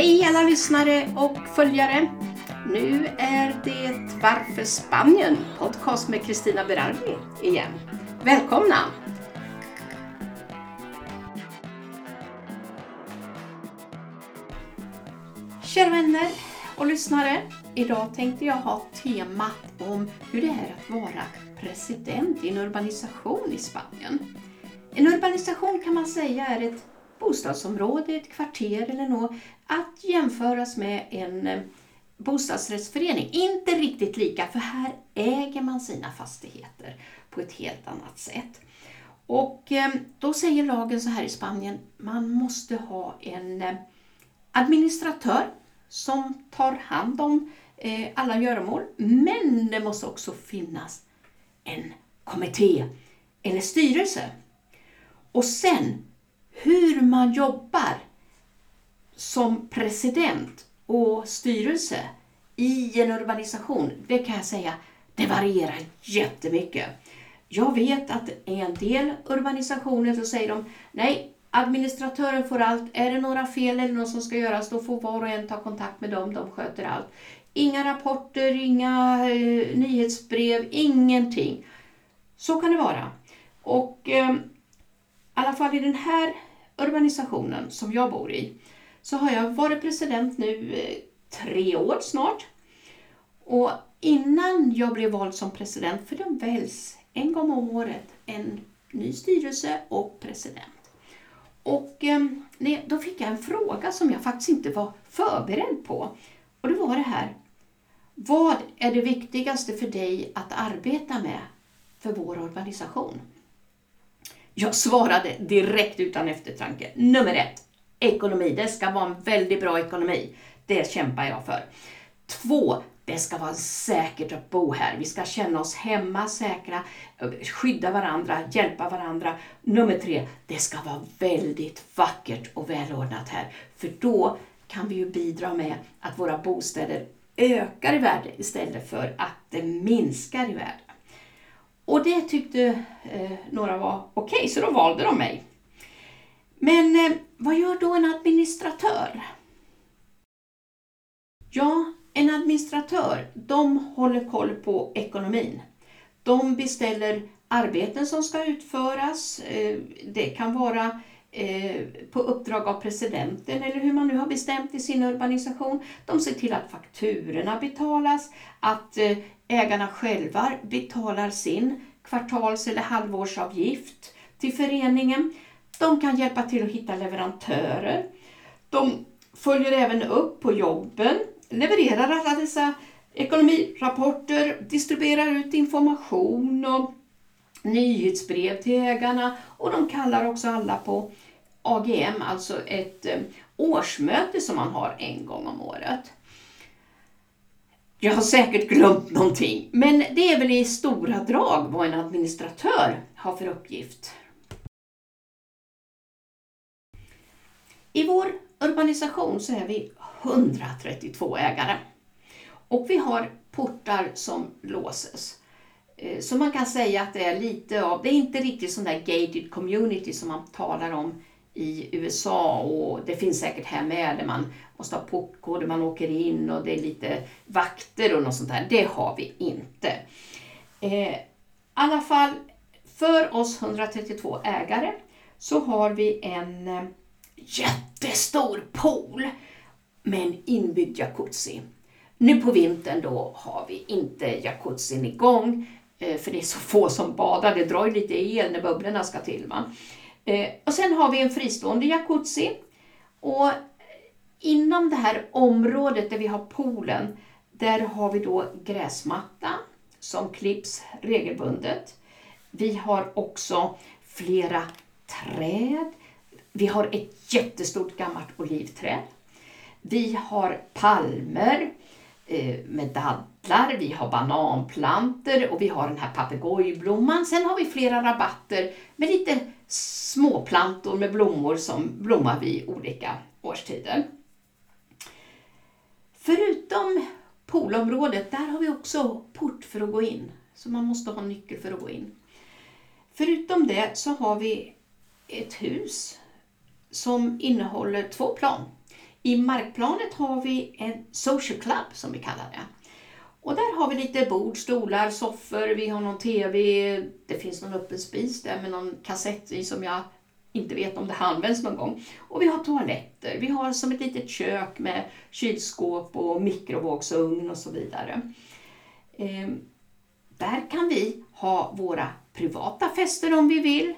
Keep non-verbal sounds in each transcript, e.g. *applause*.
Hej alla lyssnare och följare! Nu är det Varför Spanien? Podcast med Kristina Berardi igen. Välkomna! Kära vänner och lyssnare. Idag tänkte jag ha temat om hur det är att vara president i en urbanisation i Spanien. En urbanisation kan man säga är ett bostadsområde, ett kvarter eller något att jämföras med en eh, bostadsrättsförening. Inte riktigt lika, för här äger man sina fastigheter på ett helt annat sätt. Och eh, då säger lagen så här i Spanien, man måste ha en eh, administratör som tar hand om alla göromål. Men det måste också finnas en kommitté eller styrelse. Och sen hur man jobbar som president och styrelse i en urbanisation, det kan jag säga, det varierar jättemycket. Jag vet att i en del urbanisationer så säger de nej, administratören får allt. Är det några fel eller något som ska göras, då får var och en ta kontakt med dem. De sköter allt. Inga rapporter, inga eh, nyhetsbrev, ingenting. Så kan det vara. Och eh, i alla fall i den här urbanisationen som jag bor i så har jag varit president nu eh, tre år snart. Och innan jag blev vald som president, för de väljs en gång om året en ny styrelse och president. Och ehm, nej, då fick jag en fråga som jag faktiskt inte var förberedd på. Och det var det här. Vad är det viktigaste för dig att arbeta med för vår organisation? Jag svarade direkt utan eftertanke. Nummer ett, ekonomi. Det ska vara en väldigt bra ekonomi. Det kämpar jag för. Två, det ska vara säkert att bo här. Vi ska känna oss hemma, säkra, skydda varandra, hjälpa varandra. Nummer tre, det ska vara väldigt vackert och välordnat här. För då kan vi ju bidra med att våra bostäder ökar i värde istället för att det minskar i värde. Och det tyckte eh, några var okej, okay, så då valde de mig. Men eh, vad gör då en administratör? Ja, en administratör, de håller koll på ekonomin. De beställer arbeten som ska utföras. Eh, det kan vara eh, på uppdrag av presidenten eller hur man nu har bestämt i sin urbanisation. De ser till att fakturorna betalas, att eh, ägarna själva betalar sin kvartals eller halvårsavgift till föreningen. De kan hjälpa till att hitta leverantörer. De följer även upp på jobben, levererar alla dessa ekonomirapporter, distribuerar ut information och nyhetsbrev till ägarna och de kallar också alla på AGM, alltså ett eh, årsmöte som man har en gång om året. Jag har säkert glömt någonting, men det är väl i stora drag vad en administratör har för uppgift. I vår urbanisation så är vi 132 ägare och vi har portar som låses. Eh, så man kan säga att det är lite av, det är inte riktigt sån där gated community som man talar om i USA och det finns säkert här med där man måste ha portkod, man åker in och det är lite vakter och något sånt där. Det har vi inte. Eh, I alla fall, för oss 132 ägare så har vi en eh, jättestor pool med en inbyggd jacuzzi. Nu på vintern då har vi inte jacuzzin igång Eh, för det är så få som badar. Det drar ju lite el när bubblorna ska till. Va? Eh, och sen har vi en fristående jacuzzi. Och inom det här området där vi har poolen, där har vi då gräsmatta som klipps regelbundet. Vi har också flera träd. Vi har ett jättestort gammalt olivträd. Vi har palmer eh, med dadd dadlar, vi har bananplanter och vi har den här papegojblomman. Sen har vi flera rabatter med lite småplantor med blommor som blommar vid olika årstider. Förutom poolområdet, där har vi också port för att gå in. Så man måste ha nyckel för att gå in. Förutom det så har vi ett hus som innehåller två plan. I markplanet har vi en social club som vi kallar det. Och där har vi lite bord, stolar, soffor, vi har någon TV, det finns någon öppen spis där med någon kassett i som jag inte vet om det används någon gång. Och vi har toaletter, vi har som ett litet kök med kylskåp och mikrovågsugn och så vidare. Eh, där kan vi ha våra privata fester om vi vill.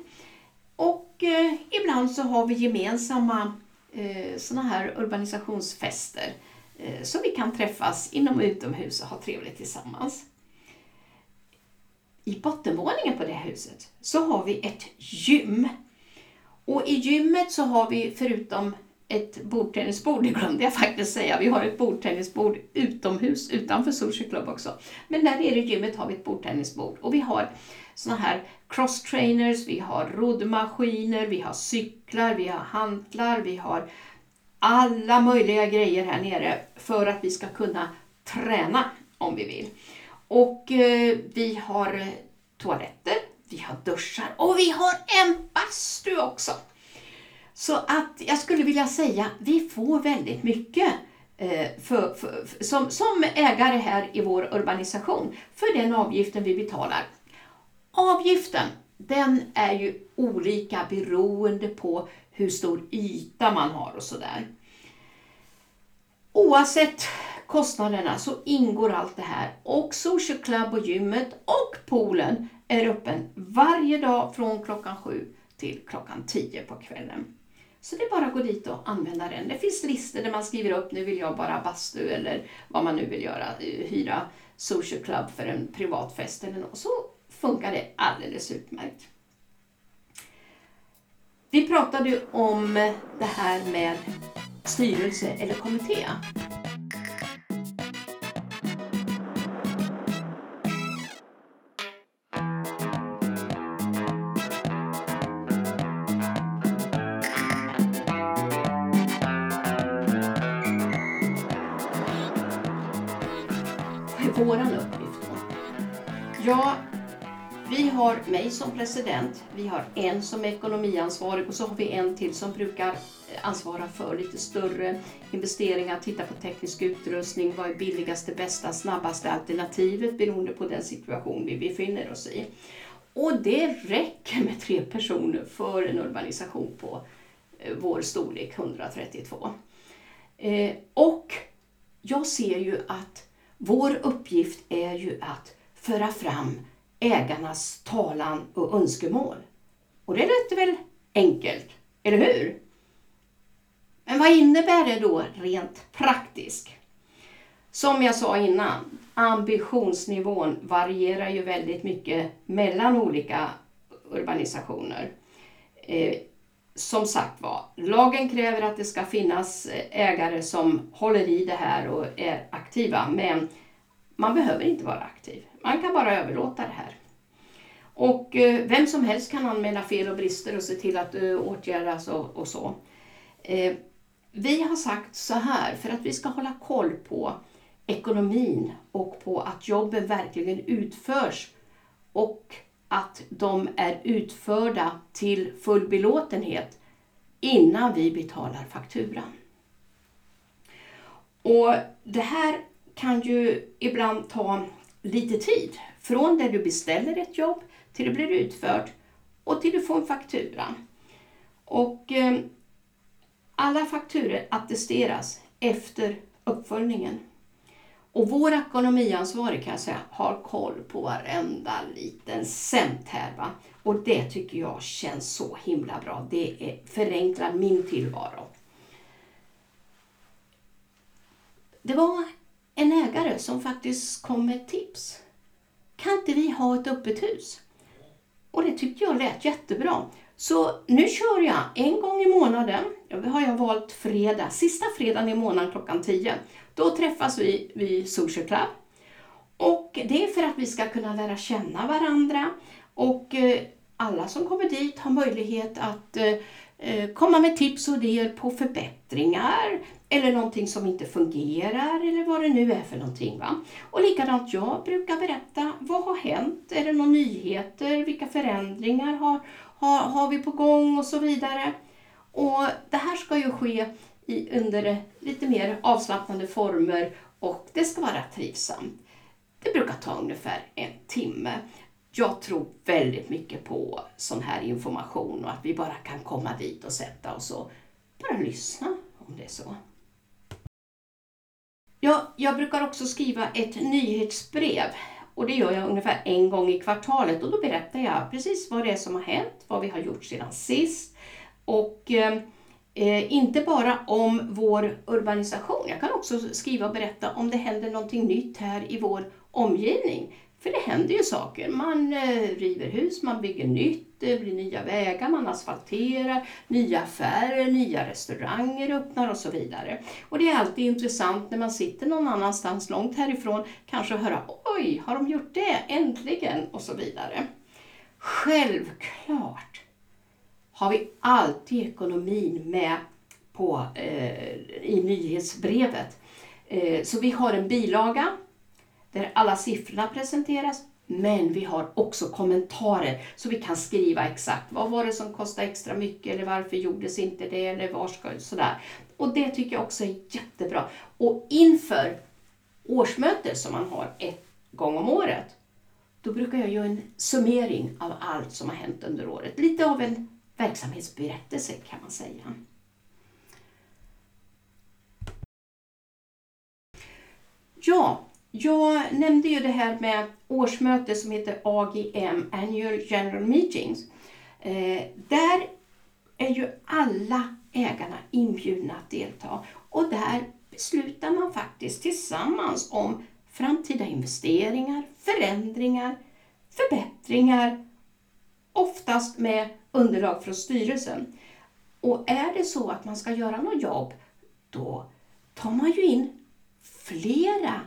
Och eh, ibland så har vi gemensamma eh, sådana här urbanisationsfester eh, Eh, så vi kan träffas inom och utomhus och ha trevligt tillsammans. I bottenvåningen på det här huset så har vi ett gym. Och i gymmet så har vi förutom ett bordtennisbord, *laughs* det glömde jag faktiskt säga. Vi har ett bordtennisbord utomhus, utanför Sushi Club också. Men där nere i gymmet har vi ett bordtennisbord och vi har såna här cross-trainers, vi har roddmaskiner, vi har cyklar, vi har hantlar, vi har alla möjliga grejer här nere för att vi ska kunna träna om vi vill. Och eh, vi har eh, toaletter, vi har duschar och vi har en bastu också. Så att jag skulle vilja säga, vi får väldigt mycket eh, för, för, för, som, som ägare här i vår urbanisation för den avgiften vi betalar. Avgiften, den är ju olika beroende på hur stor yta man har och sådär. Oavsett kostnaderna så ingår allt det här och Social Club och gymmet och poolen är öppen varje dag från klockan sju till klockan tio på kvällen. Så det är bara att gå dit och använda den. Det finns listor där man skriver upp, nu vill jag bara bastu eller vad man nu vill göra, eh, hyra social club för en privat fest eller något. Så funkar det alldeles utmärkt. Vi pratade ju om det här med styrelse eller kommitté. Som president, vi har en som är ekonomiansvarig och så har vi en till som brukar eh, ansvara för lite större investeringar, titta på teknisk utrustning, vad är billigaste, bästa, snabbaste alternativet beroende på den situation vi befinner oss i. Och det räcker med tre personer för en urbanisation på eh, vår storlek 132. Eh, och jag ser ju att vår uppgift är ju att föra fram ägarnas talan och önskemål. Och det låter väl enkelt, eller hur? Men vad innebär det då rent praktiskt? Som jag sa innan, ambitionsnivån varierar ju väldigt mycket mellan olika urbanisationer. Eh, som sagt var, lagen kräver att det ska finnas eh, ägare som håller i det här och är aktiva, men man behöver inte vara aktiv. Man kan bara överlåta det här. Och eh, vem som helst kan anmäla fel och brister och se till att eh, åtgärdas och, och så. Eh, vi har sagt så här, för att vi ska hålla koll på ekonomin och på att jobben verkligen utförs och att de är utförda till full belåtenhet innan vi betalar fakturan. Och Det här kan ju ibland ta lite tid. Från det du beställer ett jobb till det blir utfört och till du får en faktura. Och eh, alla fakturer attesteras efter uppföljningen. Och vår ekonomiansvarig kan jag säga har koll på varenda liten cent här. Va? Och det tycker jag känns så himla bra. Det är, förenklar min tillvaro. Det var en ägare som faktiskt kom med ett tips. Kan inte vi ha ett öppet hus? Och det tyckte jag lät jättebra. Så nu kör jag en gång i månaden. Då har jag valt fredag, sista fredagen i månaden klockan 10. Då träffas vi vid Social Club. Och det är för att vi ska kunna lära känna varandra och eh, alla som kommer dit har möjlighet att eh, eh komma med tips och idéer på förbättringar eller någonting som inte fungerar eller vad det nu är för någonting. Va? Och likadant jag brukar berätta, vad har hänt? Är det några nyheter? Vilka förändringar har, har, har vi på gång och så vidare. Och Det här ska ju ske i, under lite mer avslappnade former och det ska vara trivsamt. Det brukar ta ungefär en timme. Jag tror väldigt mycket på sån här information och att vi bara kan komma dit och sätta oss och bara lyssna om det är så jag, jag brukar också skriva ett nyhetsbrev och det gör jag ungefär en gång i kvartalet och då berättar jag precis vad det är som har hänt, vad vi har gjort sedan sist och ehm, eh, inte bara om vår urbanisation. Jag kan också skriva och berätta om det händer någonting nytt här i vår omgivning. För det händer ju saker. Man eh, river hus, man bygger nytt, det blir nya vägar, man asfalterar, nya affärer, nya restauranger öppnar och så vidare. Och det är alltid intressant när man sitter någon annanstans långt härifrån, kanske höra oj, har de gjort det? Äntligen! och så vidare. Självklart har vi alltid ekonomin med på, eh, i nyhetsbrevet. Eh, så vi har en bilaga där alla siffrorna presenteras. Men vi har också kommentarer så vi kan skriva exakt vad var det som kostade extra mycket eller varför gjordes inte det eller var ska sådär. Och det tycker jag också är jättebra. Och inför årsmötet som man har ett gång om året, då brukar jag göra en summering av allt som har hänt under året. Lite av en verksamhetsberättelse kan man säga. Ja, jag nämnde ju det här med årsmöte som heter AGM, Annual General Meetings. Eh, där är ju alla ägarna inbjudna att delta och där beslutar man faktiskt tillsammans om framtida investeringar, förändringar, förbättringar, oftast med underlag från styrelsen. Och är det så att man ska göra något jobb, då tar man ju in flera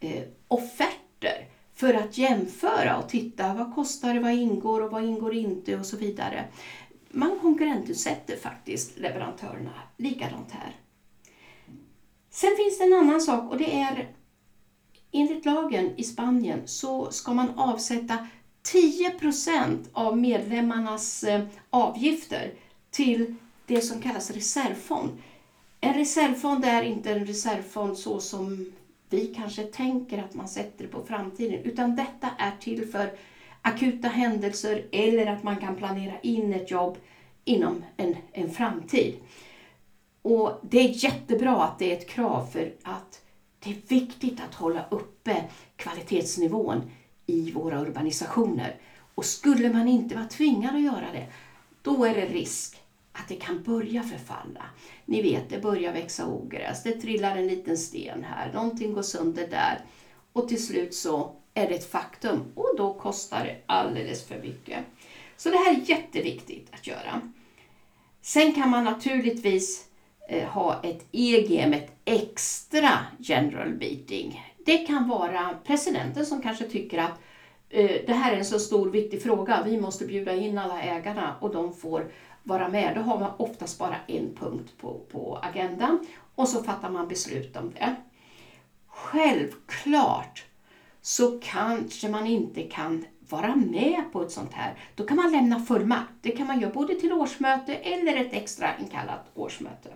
eh, offerter för att jämföra och titta vad kostar det, vad ingår och vad ingår inte och så vidare. Man konkurrentutsätter faktiskt leverantörerna likadant här. Sen finns det en annan sak och det är enligt lagen i Spanien så ska man avsätta 10% av medlemmarnas eh, avgifter till det som kallas reservfond. En reservfond är inte en reservfond så som vi kanske tänker att man sätter det på framtiden, utan detta är till för akuta händelser eller att man kan planera in ett jobb inom en, en framtid. Och Det är jättebra att det är ett krav för att det är viktigt att hålla uppe kvalitetsnivån i våra urbanisationer. Och skulle man inte vara tvingad att göra det, då är det risk att det kan börja förfalla. Ni vet, det börjar växa ogräs, det trillar en liten sten här, någonting går sönder där och till slut så är det ett faktum och då kostar det alldeles för mycket. Så det här är jätteviktigt att göra. Sen kan man naturligtvis eh, ha ett EGM, ett extra general meeting. Det kan vara presidenten som kanske tycker att eh, det här är en så stor viktig fråga, vi måste bjuda in alla ägarna och de får vara med. Då har man oftast bara en punkt på, på agendan och så fattar man beslut om det. Självklart så kanske man inte kan vara med på ett sånt här. Då kan man lämna fullmakt. Det kan man göra både till årsmöte eller ett extra inkallat årsmöte.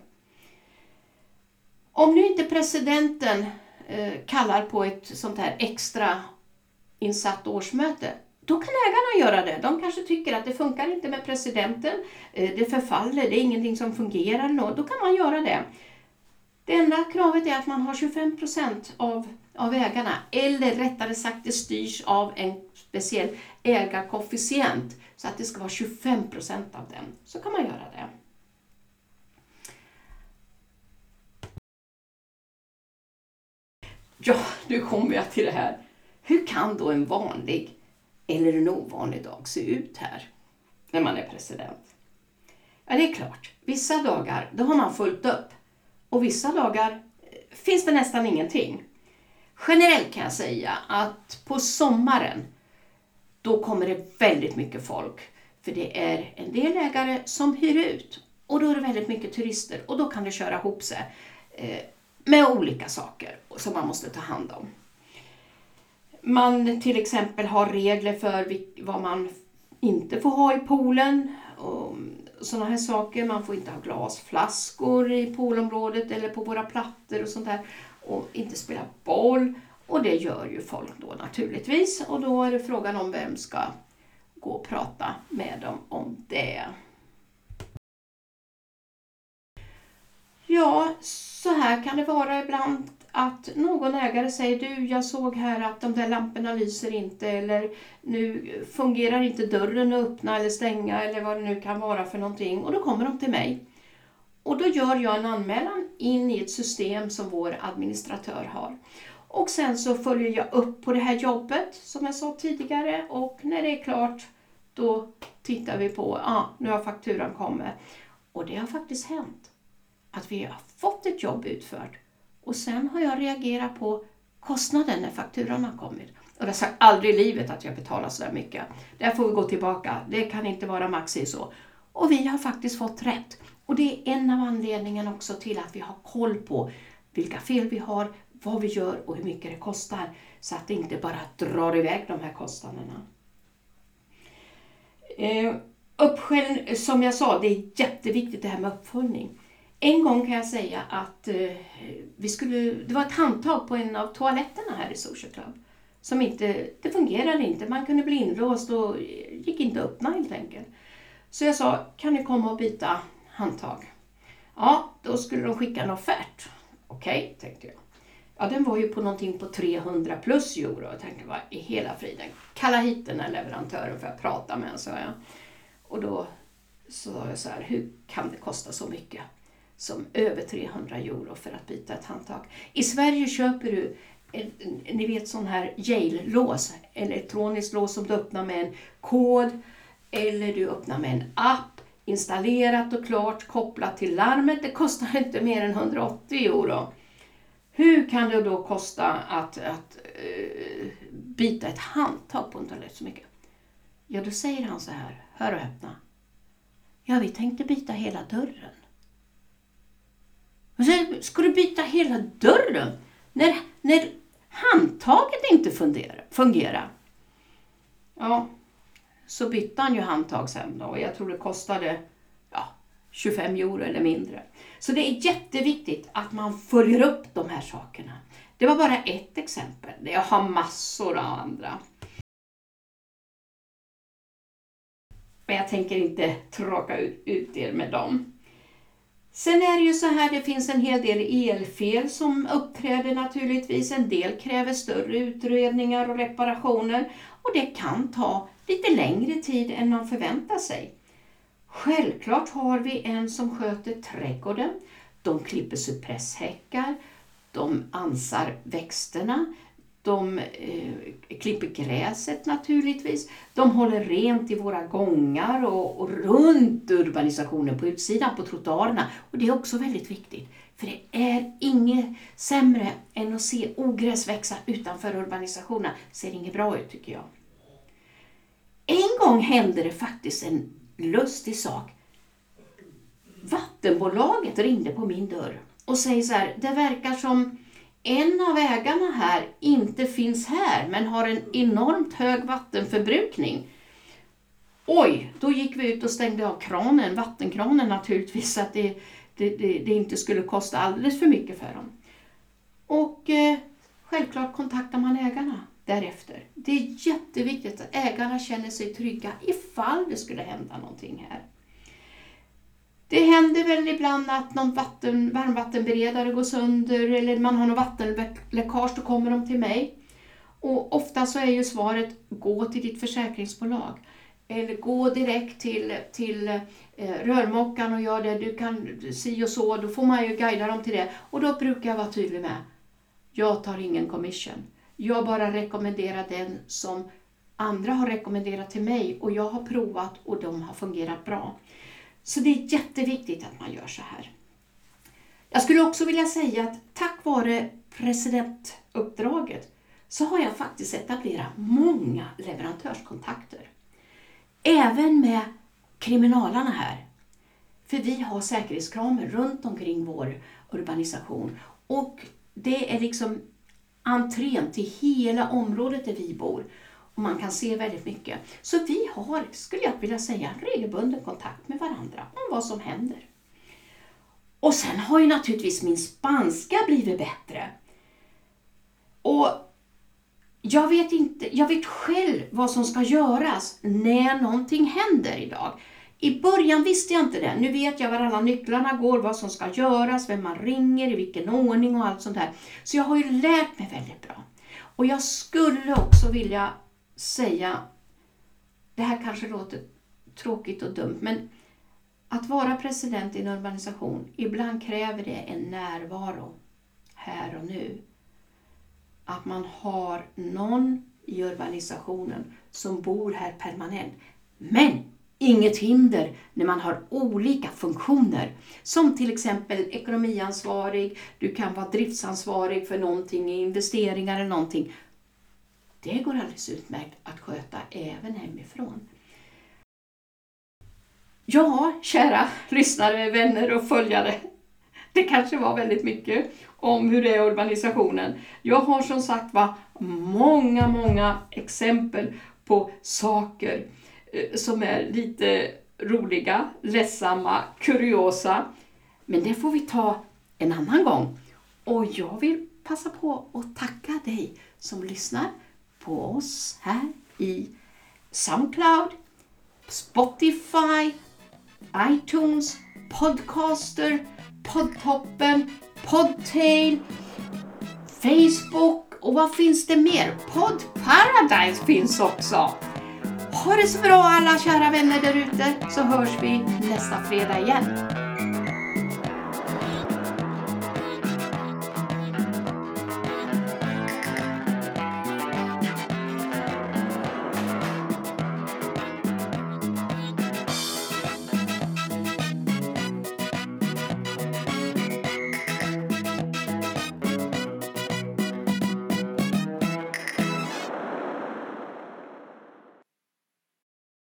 Om nu inte presidenten eh, kallar på ett sånt här extra insatt årsmöte, då kan ägarna göra det. De kanske tycker att det funkar inte med presidenten, eh, det förfaller, det är ingenting som fungerar. Då kan man göra det. Det enda kravet är att man har 25 procent av, av ägarna, eller rättare sagt det styrs av en speciell ägarkoefficient, så att det ska vara 25 procent av den. Så kan man göra det. Ja, nu kommer jag till det här. Hur kan då en vanlig eller en ovanlig dag se ut här när man är president? Ja, det är klart. Vissa dagar då har man fullt upp och vissa dagar eh, finns det nästan ingenting. Generellt kan jag säga att på sommaren då kommer det väldigt mycket folk. För det är en del ägare som hyr ut och då är det väldigt mycket turister och då kan det köra ihop sig eh, med olika saker som man måste ta hand om man till exempel har regler för vad man inte får ha i poolen. Och sådana här saker. Man får inte ha glasflaskor i poolområdet eller på våra plattor och sånt där. Och inte spela boll. Och det gör ju folk då naturligtvis. Och då är det frågan om vem ska gå och prata med dem om det. Ja, så här kan det vara ibland att någon ägare säger du, jag såg här att de där lamporna lyser inte eller nu fungerar inte dörren att öppna eller stänga eller vad det nu kan vara för någonting och då kommer de till mig. Och då gör jag en anmälan in i ett system som vår administratör har. Och sen så följer jag upp på det här jobbet som jag sa tidigare och när det är klart då tittar vi på, ja ah, nu har fakturan kommit. Och det har faktiskt hänt att vi har fått ett jobb utfört och sen har jag reagerat på kostnaden när fakturan har kommit. Och jag har sagt aldrig i livet att jag betalar så där mycket. Där får vi gå tillbaka. Det kan inte vara maxi så. Och vi har faktiskt fått rätt. Och det är en av anledningarna också till att vi har koll på vilka fel vi har, vad vi gör och hur mycket det kostar. Så att det inte bara drar iväg de här kostnaderna. Eh, uppskäll, som jag sa, det är jätteviktigt det här med uppföljning. En gång kan jag säga att eh, vi skulle, det var ett handtag på en av toaletterna här i Social Club. Som inte, det fungerade inte, man kunde bli inlåst och gick inte att öppna helt enkelt. Så jag sa, kan ni komma och byta handtag? Ja, då skulle de skicka en offert. Okej, okay, tänkte jag. Ja, den var ju på någonting på 300 plus euro. Jag tänkte, vad i hela friden? Kalla hit den här leverantören för att prata med honom, sa jag. Och då sa jag så här, hur kan det kosta så mycket? Som över 300 euro för att byta ett handtag. I Sverige köper du ni vet sån här jail-lås, elektroniskt lås som du öppnar med en kod eller du öppnar med en app installerat och klart kopplat till larmet. Det kostar inte mer än 180 euro. Hur kan det då kosta att, att uh, byta ett handtag på en toalett så mycket? Ja, då säger han så här, hör och öppna. Ja, vi tänkte byta hela dörren. Och ska du byta hela dörren när, när handtaget inte fungerar, fungerar. Ja, så bytte han ju handtag sen då och jag tror det kostade ja, 25 euro eller mindre. Så det är jätteviktigt att man följer upp de här sakerna. Det var bara ett exempel. Jag har massor av andra. Men jag tänker inte tråka ut er med dem. Sen är det ju så här, det finns en hel del elfel som uppträder naturligtvis. En del kräver större utredningar och reparationer och det kan ta lite längre tid än man förväntar sig. Självklart har vi en som sköter trädgården. De klipper cypresshäckar, de ansar växterna, de eh, klipper gräset naturligtvis. De håller rent i våra gångar och, och, runt urbanisationen på utsidan på trottoarerna. Och det är också väldigt viktigt. För det är inget sämre än att se ogräs växa utanför urbanisationen. Det ser inget bra ut tycker jag. En gång hände det faktiskt en lustig sak. Vattenbolaget ringde på min dörr och säger så här, det verkar som en av ägarna här inte finns här men har en enormt hög vattenförbrukning. Oj, då gick vi ut och stängde av kranen, vattenkranen naturligtvis, så att det, det, det, det inte skulle kosta alldeles för mycket för dem. Och eh, självklart kontaktar man ägarna därefter. Det är jätteviktigt att ägarna känner sig trygga ifall det skulle hända någonting här. Det händer väl ibland att någon vatten, varmvattenberedare går sönder eller man har något vattenläckage, då kommer de till mig. Och ofta så är ju svaret, gå till ditt försäkringsbolag. Eller gå direkt till, till eh, rörmokaren och gör det, du kan si och så, då får man ju guida dem till det. Och då brukar jag vara tydlig med, jag tar ingen commission. Jag bara rekommenderar den som andra har rekommenderat till mig och jag har provat och de har fungerat bra. Så det är jätteviktigt att man gör så här. Jag skulle också vilja säga att tack vare presidentuppdraget så har jag faktiskt etablerat många leverantörskontakter. Även med kriminalarna här. För vi har säkerhetskramer runt omkring vår urbanisation och det är liksom entrén till hela området där vi bor och man kan se väldigt mycket. Så vi har, skulle jag vilja säga, regelbunden kontakt med varandra om vad som händer. Och sen har ju naturligtvis min spanska blivit bättre. Och jag vet, inte, jag vet själv vad som ska göras när någonting händer idag. I början visste jag inte det. Nu vet jag var alla nycklarna går, vad som ska göras, vem man ringer, i vilken ordning och allt sånt där. Så jag har ju lärt mig väldigt bra. Och jag skulle också vilja säga, det här kanske låter tråkigt och dumt, men att vara president i en organisation, ibland kräver det en närvaro här och nu. Att man har någon i organisationen som bor här permanent. Men inget hinder när man har olika funktioner. Som till exempel ekonomiansvarig, du kan vara driftsansvarig för någonting, investeringar eller någonting. Det går alldeles utmärkt att sköta även hemifrån. Ja, kära lyssnare, vänner och följare. Det kanske var väldigt mycket om hur det är i organisationen. Jag har som sagt var många, många exempel på saker eh, som är lite roliga, ledsamma, kuriosa. Men det får vi ta en annan gång. Och jag vill passa på att tacka dig som lyssnar på oss här i Soundcloud, Spotify, iTunes, Podcaster, Podtoppen, Podtail, Facebook och vad finns det mer? Pod Paradise finns också. Ha det så bra alla kära vänner där ute så hörs vi nästa fredag igen.